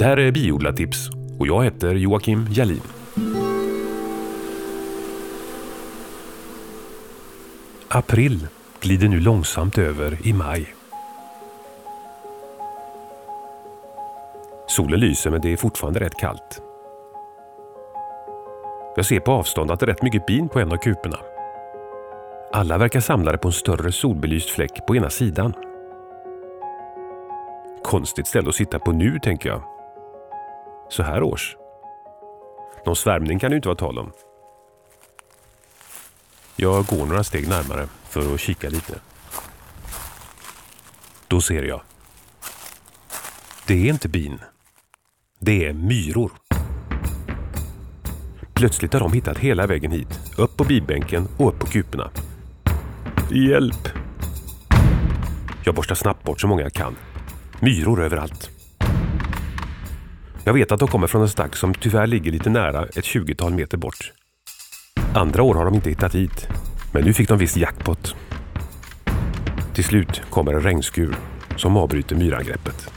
Det här är Biodlartips och jag heter Joakim Jalin. April glider nu långsamt över i maj. Solen lyser men det är fortfarande rätt kallt. Jag ser på avstånd att det är rätt mycket bin på en av kuporna. Alla verkar samlade på en större solbelyst fläck på ena sidan. Konstigt ställe att sitta på nu, tänker jag. Så här års. Någon svärmning kan det inte vara tal om. Jag går några steg närmare för att kika lite. Då ser jag. Det är inte bin. Det är myror. Plötsligt har de hittat hela vägen hit. Upp på bibänken och upp på kuporna. Hjälp! Jag borstar snabbt bort så många jag kan. Myror överallt. Jag vet att de kommer från en stack som tyvärr ligger lite nära ett 20-tal meter bort. Andra år har de inte hittat hit. Men nu fick de viss jackpot. Till slut kommer en regnskur som avbryter myrangreppet.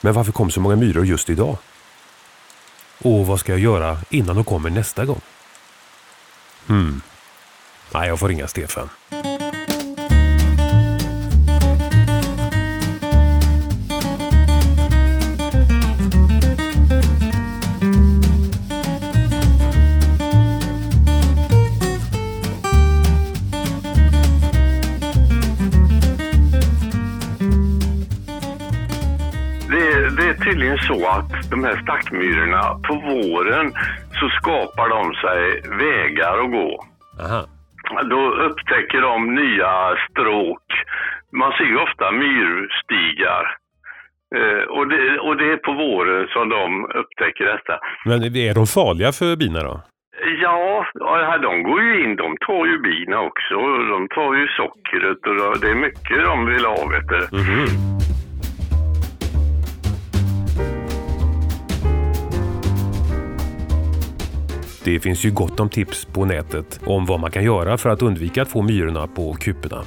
Men varför kom så många myror just idag? Och vad ska jag göra innan de kommer nästa gång? Hmm. Nej, jag får ringa Stefan. Det, det är tydligen så att de här stackmyrorna, på våren så skapar de sig vägar att gå. Aha. Då upptäcker de nya stråk. Man ser ju ofta myrstigar. Eh, och, det, och det är på våren som de upptäcker detta. Men är de farliga för bina då? Ja, de går ju in. De tar ju bina också. De tar ju sockret och det är mycket de vill ha, vet du. Mhm. Det finns ju gott om tips på nätet om vad man kan göra för att undvika att få myrorna på kuporna.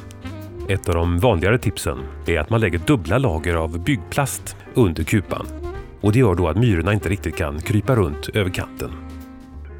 Ett av de vanligare tipsen är att man lägger dubbla lager av byggplast under kupan. Och det gör då att myrorna inte riktigt kan krypa runt över kanten.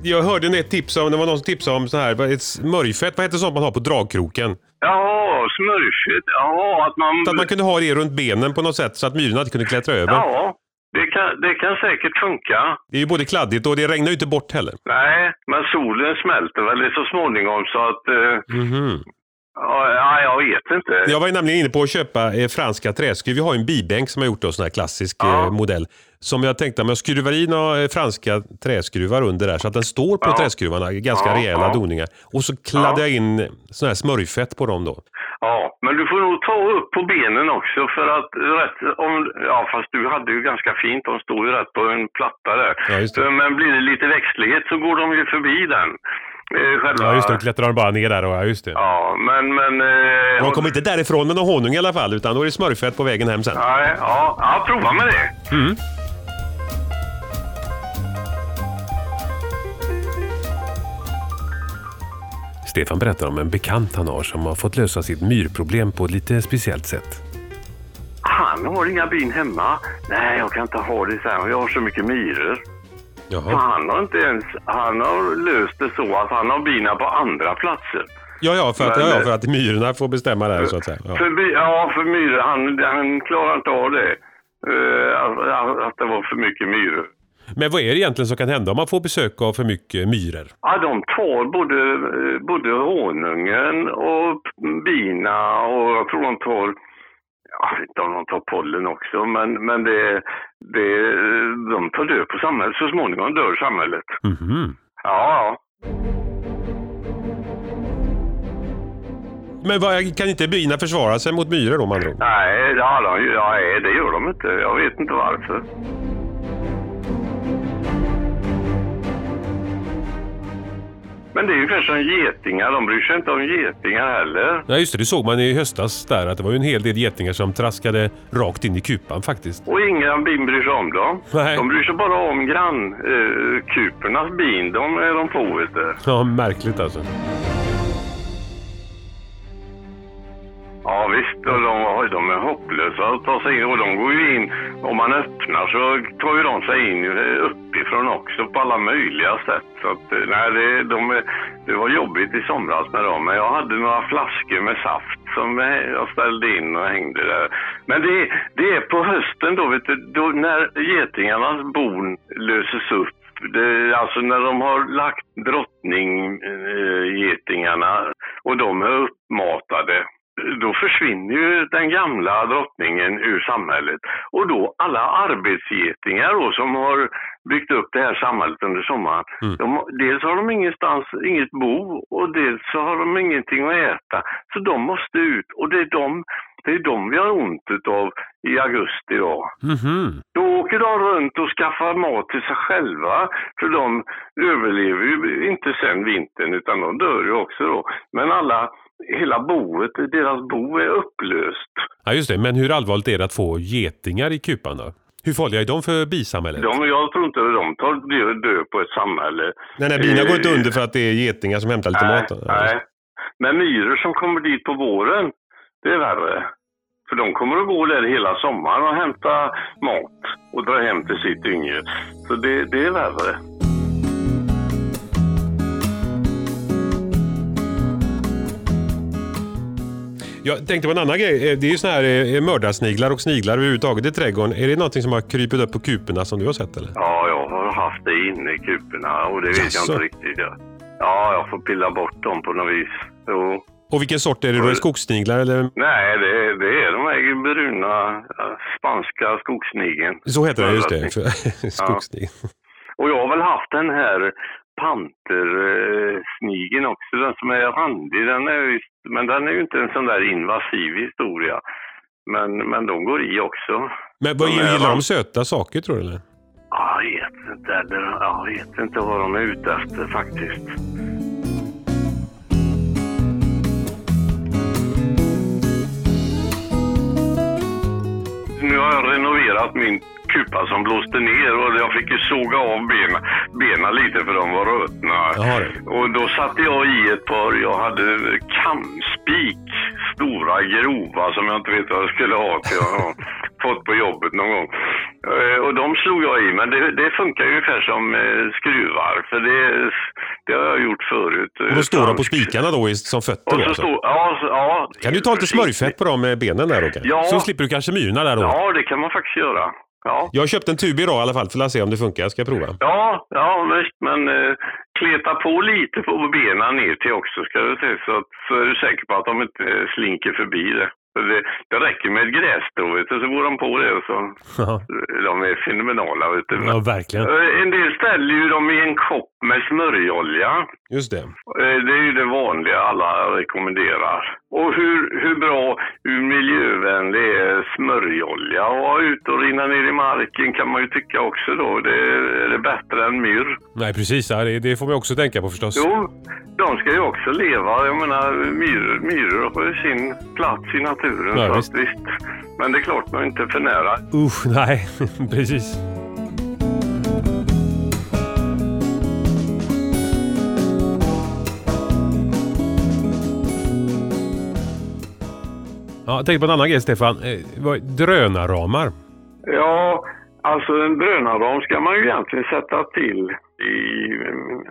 Jag hörde ett tips om, det var någon som tipsade om så här, ett smörjfett, vad heter sånt man har på dragkroken? Ja, smörjfett. Ja, att man... Så att man kunde ha det runt benen på något sätt så att myrorna inte kunde klättra över. Ja, det kan, det kan säkert funka. Det är ju både kladdigt och det regnar ju inte bort heller. Nej, men solen smälter väl så småningom så att... Eh, Mhm. ja, ja, jag vet inte. Jag var ju nämligen inne på att köpa eh, franska träskruv. Vi har en bibänk som har gjort en sån här klassisk Ja. eh, modell. Som jag tänkte, om jag skruvar i några eh, franska träskruvar under där så att den står på Ja. träskruvarna, ganska Ja, rejäla ja. doningar. Och så kladdar Ja. jag in sån här smörjfett på dem då. Ja, men du får nog ta upp på benen också för att rätt om... Ja, fast du hade ju ganska fint. De stod ju rätt på en platta där. Men blir det lite växtlighet så går de ju förbi den. Eh, själva... Ja just det, då klättrar de bara ner där och ja just det. Ja, men... men eh, De kommer inte därifrån med någon honung i alla fall utan då är det smörjfett på vägen hem sen. Nej, ja, ja, prova med det. Mm. Stefan berättar om en bekant han har som har fått lösa sitt myrproblem på ett lite speciellt sätt. Han har inga bin hemma. Nej, jag kan inte ha det så här. Jag har så mycket myror. Jaha. han har inte ens... Han har löst det så att han har bina på andra platser. Ja, ja, för att, Men- ja, ja, för att myrorna får bestämma där så att säga. Ja. För, ja, för myror. Han, han klarar inte av det. Eh, att, att det var för mycket myror. Men vad är det egentligen som kan hända om man får besök av för mycket myror? Ja, de tar både, eh, både honungen och bina och jag tror de tar, jag vet inte om de tar pollen också, men, men det, det, de tar död på samhället. Så småningom dör samhället. Mhm. Ja, ja. Men vad, kan inte bina försvara sig mot myror då man? Nej, det, har de, nej, det gör de inte. Jag vet inte varför. Men det är ju ungefär som getingar, de bryr sig inte om getingar heller. Nej just det, det såg man i höstas där att det var ju en hel del getingar som traskade rakt in i kupan faktiskt. Och inga bin bryr sig om dem. Nej. De bryr sig bara om grannkupornas eh, bin, de är de på vet du. Ja, märkligt alltså. Ja visst, och de att ta sig in och de går ju in, om man öppnar så tar ju de sig in eh, uppifrån också på alla möjliga sätt. Så att, eh, nej, det, de, det var jobbigt i somras med dem, men jag hade några flaskor med saft som eh, jag ställde in och hängde där. Men det, det är på hösten då, vet du, då när getingarnas bon löses upp det, alltså när de har lagt drottninggetingarna eh, och de är uppmatade då försvinner ju den gamla drottningen ur samhället. Och då alla arbetsgetingar då, som har byggt upp det här samhället under sommaren. Mm. De, dels har de ingenstans, inget bo och dels så har de ingenting att äta. Så de måste ut och det är de, det är de vi har ont av i augusti då. Mm -hmm. Då åker de runt och skaffar mat till sig själva. För de överlever ju inte sen vintern utan de dör ju också då. Men alla hela boet, deras bo är upplöst. Ja just det, men hur allvarligt är det att få getingar i kupan då? Hur farliga är de för bisamhället? De, jag tror inte de tar död på ett samhälle. Nej, nej bina går inte under för att det är getingar som hämtar lite nej, mat? Nej, men myror som kommer dit på våren, det är värre. För de kommer att gå där hela sommaren och hämta mat och dra hem till sitt yngre. Så det, det är värre. Jag tänkte på en annan grej. Eh, det är ju såna här eh, mördarsniglar och sniglar överhuvudtaget i trädgården. Är det någonting som har krypit upp på kuporna som du har sett eller? Ja, jag har haft det inne i kuporna och det vet Jaså. jag inte riktigt. Ja. ja, jag får pilla bort dem på något vis. Jo. Och vilken sort är det då? Är skogssniglar eller? Nej, det, det är de här bruna spanska skogssnigeln. Så heter det, just det. Skogssnigeln. Ja. Och jag har väl haft den här pantersnigeln också, den som är randig. Den är, men den är ju inte en sån där invasiv historia. Men, men de går i också. Men vad gillar de söta saker tror du? Eller? Jag vet inte, eller, jag vet inte vad de är ute efter faktiskt. Nu har jag renoverat min kupa som blåste ner och jag fick ju såga av benen, benen lite för de var ruttna. Och då satte jag i ett par, jag hade kamspik, stora grova som jag inte vet vad jag skulle ha till. Har fått på jobbet någon gång. Eh, och de slog jag i, men det, det funkar ungefär som eh, skruvar. För det, det har jag gjort förut. Och då står de på spikarna då som fötter? Och så alltså. stå, ja, ja, kan du ta lite smörjfett på de benen där då? Ja. Så slipper du kanske myrorna där då? Ja, det kan man faktiskt göra. Ja. Jag har köpt en tub idag i alla fall för att se om det funkar. Jag ska prova. Ja, ja visst. Men eh, kleta på lite på benen ner till också ska du se så, att, så är du säker på att de inte slinker förbi det. Det, det räcker med ett grässtrå, vet du, så går de på det. Så, De är fenomenala. Vet du. Ja, verkligen. Eh, en del ställer ju dem i en kopp med smörjolja. Just det. Eh, det är ju det vanliga alla rekommenderar. Och hur, hur bra, hur miljövänlig är smörjolja? Och ut och rinna ner i marken kan man ju tycka också då. Det är det bättre än myrr. Nej, precis. Det, det får man också tänka på förstås. Jo, de ska ju också leva. Jag menar, myror, myror har ju sin plats i naturen. Ja, så visst. Visst. Men det är klart, man inte för nära. Usch, nej. precis. Ja, jag tänkte på en annan grej Stefan. Eh, drönarramar. Ja, alltså en drönarram ska man ju egentligen sätta till i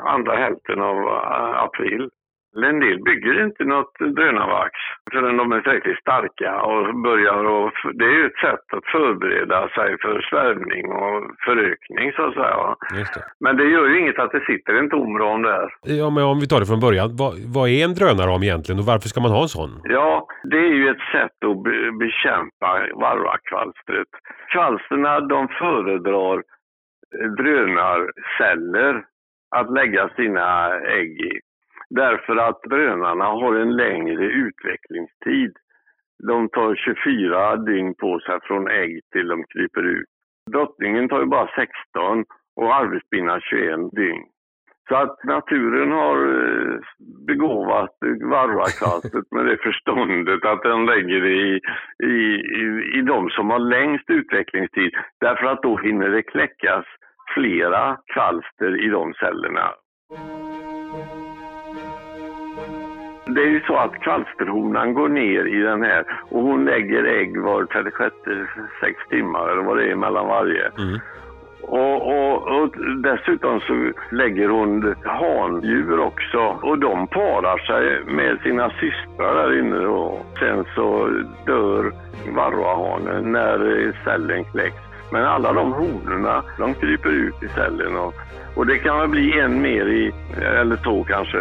andra hälften av eh, april. En del bygger inte något drönarvax förrän de är tillräckligt starka och börjar och Det är ju ett sätt att förbereda sig för svärmning och förökning så att säga. Det. Men det gör ju inget att det sitter en tom ram där. Ja, men om vi tar det från början. Vad, vad är en drönarram egentligen och varför ska man ha en sån? Ja, det är ju ett sätt att be bekämpa varroakvalstret. Kvalsterna de föredrar drönarceller att lägga sina ägg i. Därför att drönarna har en längre utvecklingstid. De tar 24 dygn på sig från ägg till de kryper ut. Drottningen tar ju bara 16 och arbetsbinnan 21 dygn. Så att naturen har eh, begåvat varroakvalstret med det förståndet att den lägger det i, i, i, i de som har längst utvecklingstid. Därför att då hinner det kläckas flera kvalster i de cellerna. Det är ju så att kvalsterhonan går ner i den här och hon lägger ägg var 36 sex timmar eller vad det är mellan varje. Mm. Och, och, och dessutom så lägger hon handjur också och de parar sig med sina systrar där inne och sen så dör varroahanen när cellen kläcks. Men alla de honorna, de kryper ut i cellen och, och det kan väl bli en mer i, eller två kanske,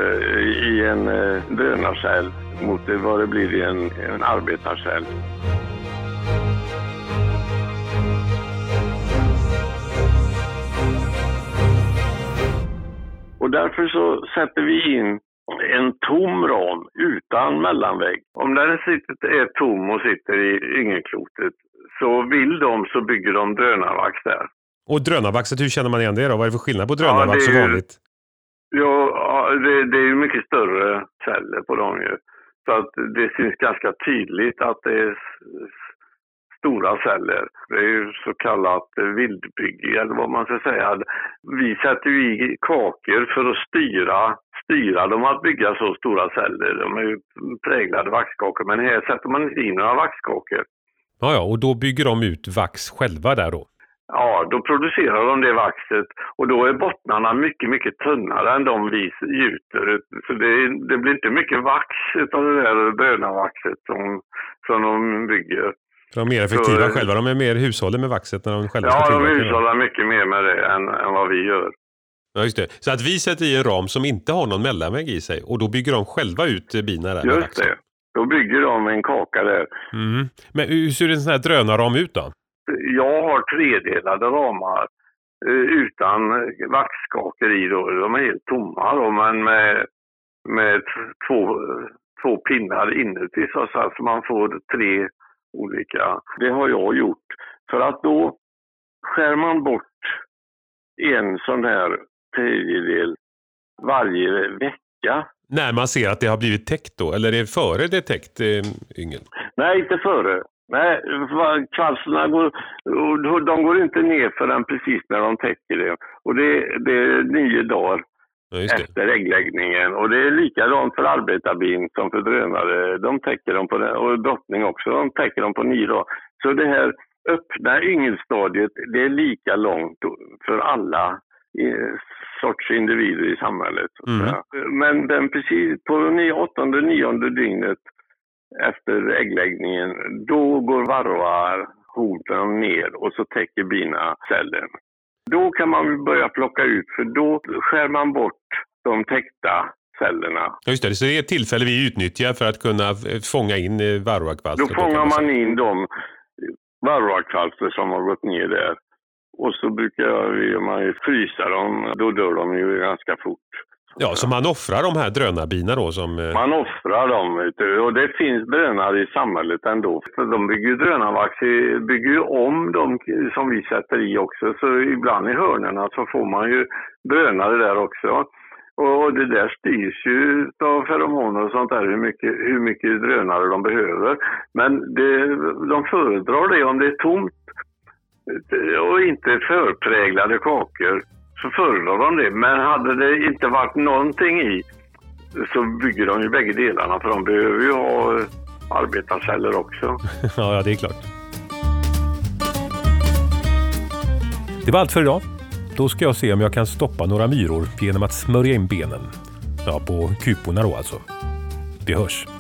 i en eh, drönarcell mot vad det blir i en, en arbetarcell. Och därför så sätter vi in en tom ram utan mellanvägg. Om den sitter, är tom och sitter i yngelklotet så vill de så bygger de drönarvax där. Och drönarvaxet, hur känner man igen det då? Vad är det för skillnad på drönarvax ja, och vanligt? Ja, det, det är mycket större celler på dem ju. Så att det syns ganska tydligt att det är stora celler. Det är ju så kallat vildbygge eller vad man ska säga. Vi sätter ju i kakor för att styra, styra dem att bygga så stora celler. De är ju präglade vaxkakor men här sätter man inte in några vaxkakor. Ja, ja, och då bygger de ut vax själva där då? Ja, då producerar de det vaxet och då är bottnarna mycket, mycket tunnare än de vi gjuter. Så det, det blir inte mycket vax av det där bönavaxet som, som de bygger. De är mer effektiva så, själva, de är mer hushåller med vaxet när de själva Ja, de hushållar mycket mer med det än, än vad vi gör. Ja, just det. Så att vi sätter i en ram som inte har någon mellanvägg i sig och då bygger de själva ut bina där Just det. Då bygger de en kaka där. Mm. Men hur ser en sån här drönarram ut då? Jag har tredelade ramar eh, utan vaxkakor i då. De är helt tomma då, men med, med två, två pinnar inuti så att man får tre olika. Det har jag gjort. För att då skär man bort en sån här tredjedel varje vecka. När man ser att det har blivit täckt då? Eller är det före det är täckt, eh, Yngel? Nej, inte före. Nej, kvalsterna går, de går inte ner förrän precis när de täcker det. Och det, det är nio dagar ja, efter äggläggningen. Och det är likadant för arbetarbin som för drönare. De täcker dem på och drottning också, de täcker dem på nio dagar. Så det här öppna yngelstadiet, det är lika långt för alla sorts individer i samhället. Mm. Men den precis på åttonde, nionde dygnet efter äggläggningen, då går varroahoten ner och så täcker bina cellen. Då kan man börja plocka ut, för då skär man bort de täckta cellerna. Just det, så det är ett tillfälle vi utnyttjar för att kunna fånga in eh, varroakvalster? Då fångar man in de varroakvalster som har gått ner där. Och så brukar man ju frysa dem, då dör de ju ganska fort. Ja, så man offrar de här drönarbina då? Som... Eh, man offrar dem. Och det finns drönare i samhället ändå. För de bygger ju drönarvax, bygger ju om de som vi sätter i också. Så ibland i hörnerna så får man ju drönare där också. Och det där styrs ju av feromoner och sånt där, hur mycket, hur mycket drönare de behöver. Men det, de föredrar det om det är tomt och inte förpräglade kakor så föredrar de det. Men hade det inte varit någonting i så bygger de ju bägge delarna för de behöver ju ha eh, arbetarceller också. ja, det är klart. Det var allt för idag. Då ska jag se om jag kan stoppa några myror genom att smörja in benen. Ja, på kuporna då alltså. Vi hörs.